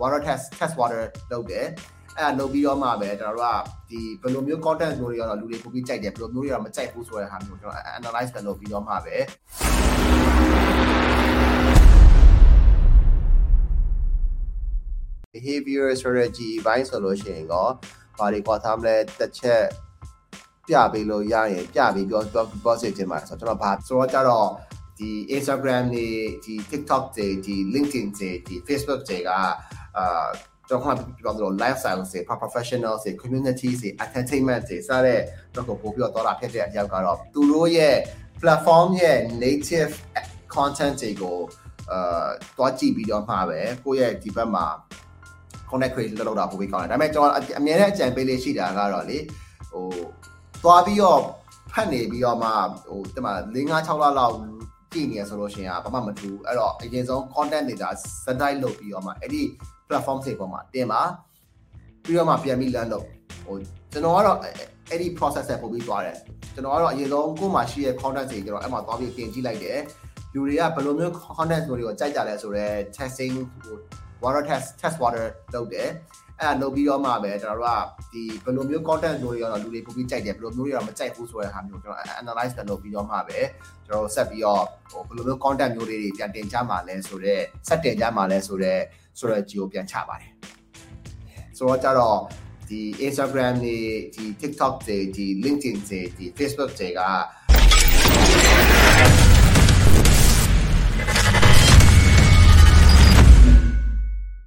water test test water လုပ်တယ်အဲ့ဒါလုပ်ပြီးတော့မှပဲကျွန်တော်တို့ကဒီဘယ်လိုမျိုး content မျိုးတွေကတော့လူတွေပိုပြီးကြိုက်တယ်ဘယ်လိုမျိုးတွေကတော့မကြိုက်ဘူးဆိုတဲ့ဟာမျိုးကျွန်တော် analyze လုပ်ပြီးတော့မှပဲ behavior strategy ဘိုင်းဆိုလို့ရှိရင်တော့ဘာတွေကွာသားမလဲတစ်ချက်ပြပေးလို့ရရင်ပြပေးပြောပြောပြောစေချင်ပါတယ်ဆိုတော့ကျွန်တော်ဘာဆိုတော့ကြတော့ ဒီ Instagram တွေဒီ TikTok တွေဒီ LinkedIn တွေဒီ Facebook တွေကအာတော့ခါပြောတော့ lifestyle တွေ professional တွေ community တွေ entertainment တွေစတဲ့တော့ကိုပို့ပြီးတော့တာဖြစ်တဲ့အကြောင်းကတော့သူတို့ရဲ့ platform ရဲ့ native content တွေကိုအာတွားကြည့်ပြီးတော့မှာပဲကိုယ့်ရဲ့ဒီဘက်မှာ connect create လုပ်တာပိုပြီးကောင်းတယ်ဒါပေမဲ့ကျွန်တော်အမြဲတမ်းအကြံပေးလေးရှိတာကတော့လေဟိုသွားပြီးတော့ဖတ်နေပြီးတော့မှဟိုဒီမှာ၄၅6လလောက် ကြည့်နေရဆိုလို့ရှိရင်ဘာမှမထူးအဲ့တော့အရင်ဆုံး content တွေဒါစတိုက်လုပ်ပြီးတော့မှအဲ့ဒီ platform တွေပေါ်မှာတင်ပါပြီးတော့မှပြန်ပြီး learn လုပ်ဟိုကျွန်တော်ကတော့အဲ့ဒီ process ဆက်ပို့ပြီးသွားတယ်ကျွန်တော်ကတော့အရင်ဆုံးကိုယ်မှာရှိတဲ့ content တွေကျွန်တော်အဲ့မှာသွားပြီးတင်ကြည့်လိုက်တယ်လူတွေကဘယ်လိုမျိုး content တွေကိုကြိုက်ကြလဲဆိုတော့ testing ဟို water test test water လုပ်တယ် အဲ့ဒါလုပ်ပြီးတော့မှပဲကျွန်တော်တို့ကဒီဘယ်လိုမျိုး content မျိုးတွေကတော့လူတွေပိုပြီးကြိုက်တယ်ဘယ်လိုမျိုးတွေတော့မကြိုက်ဘူးဆိုတဲ့ဟာမျိုးကျွန်တော် analyze လုပ်ပြီးတော့မှပဲကျွန်တော်ဆက်ပြီးတော့ဟိုဘယ်လိုမျိုး content မျိုးတွေပြန်တင်ကြမှာလဲဆိုတော့ဆက်တင်ကြမှာလဲဆိုတော့ဆိုတော့ geo ပြန်ချပါတယ်ဆိုတော့ကြတော့ဒီ Instagram တွေဒီ TikTok တွေဒီ LinkedIn တွေဒီ Facebook တွေက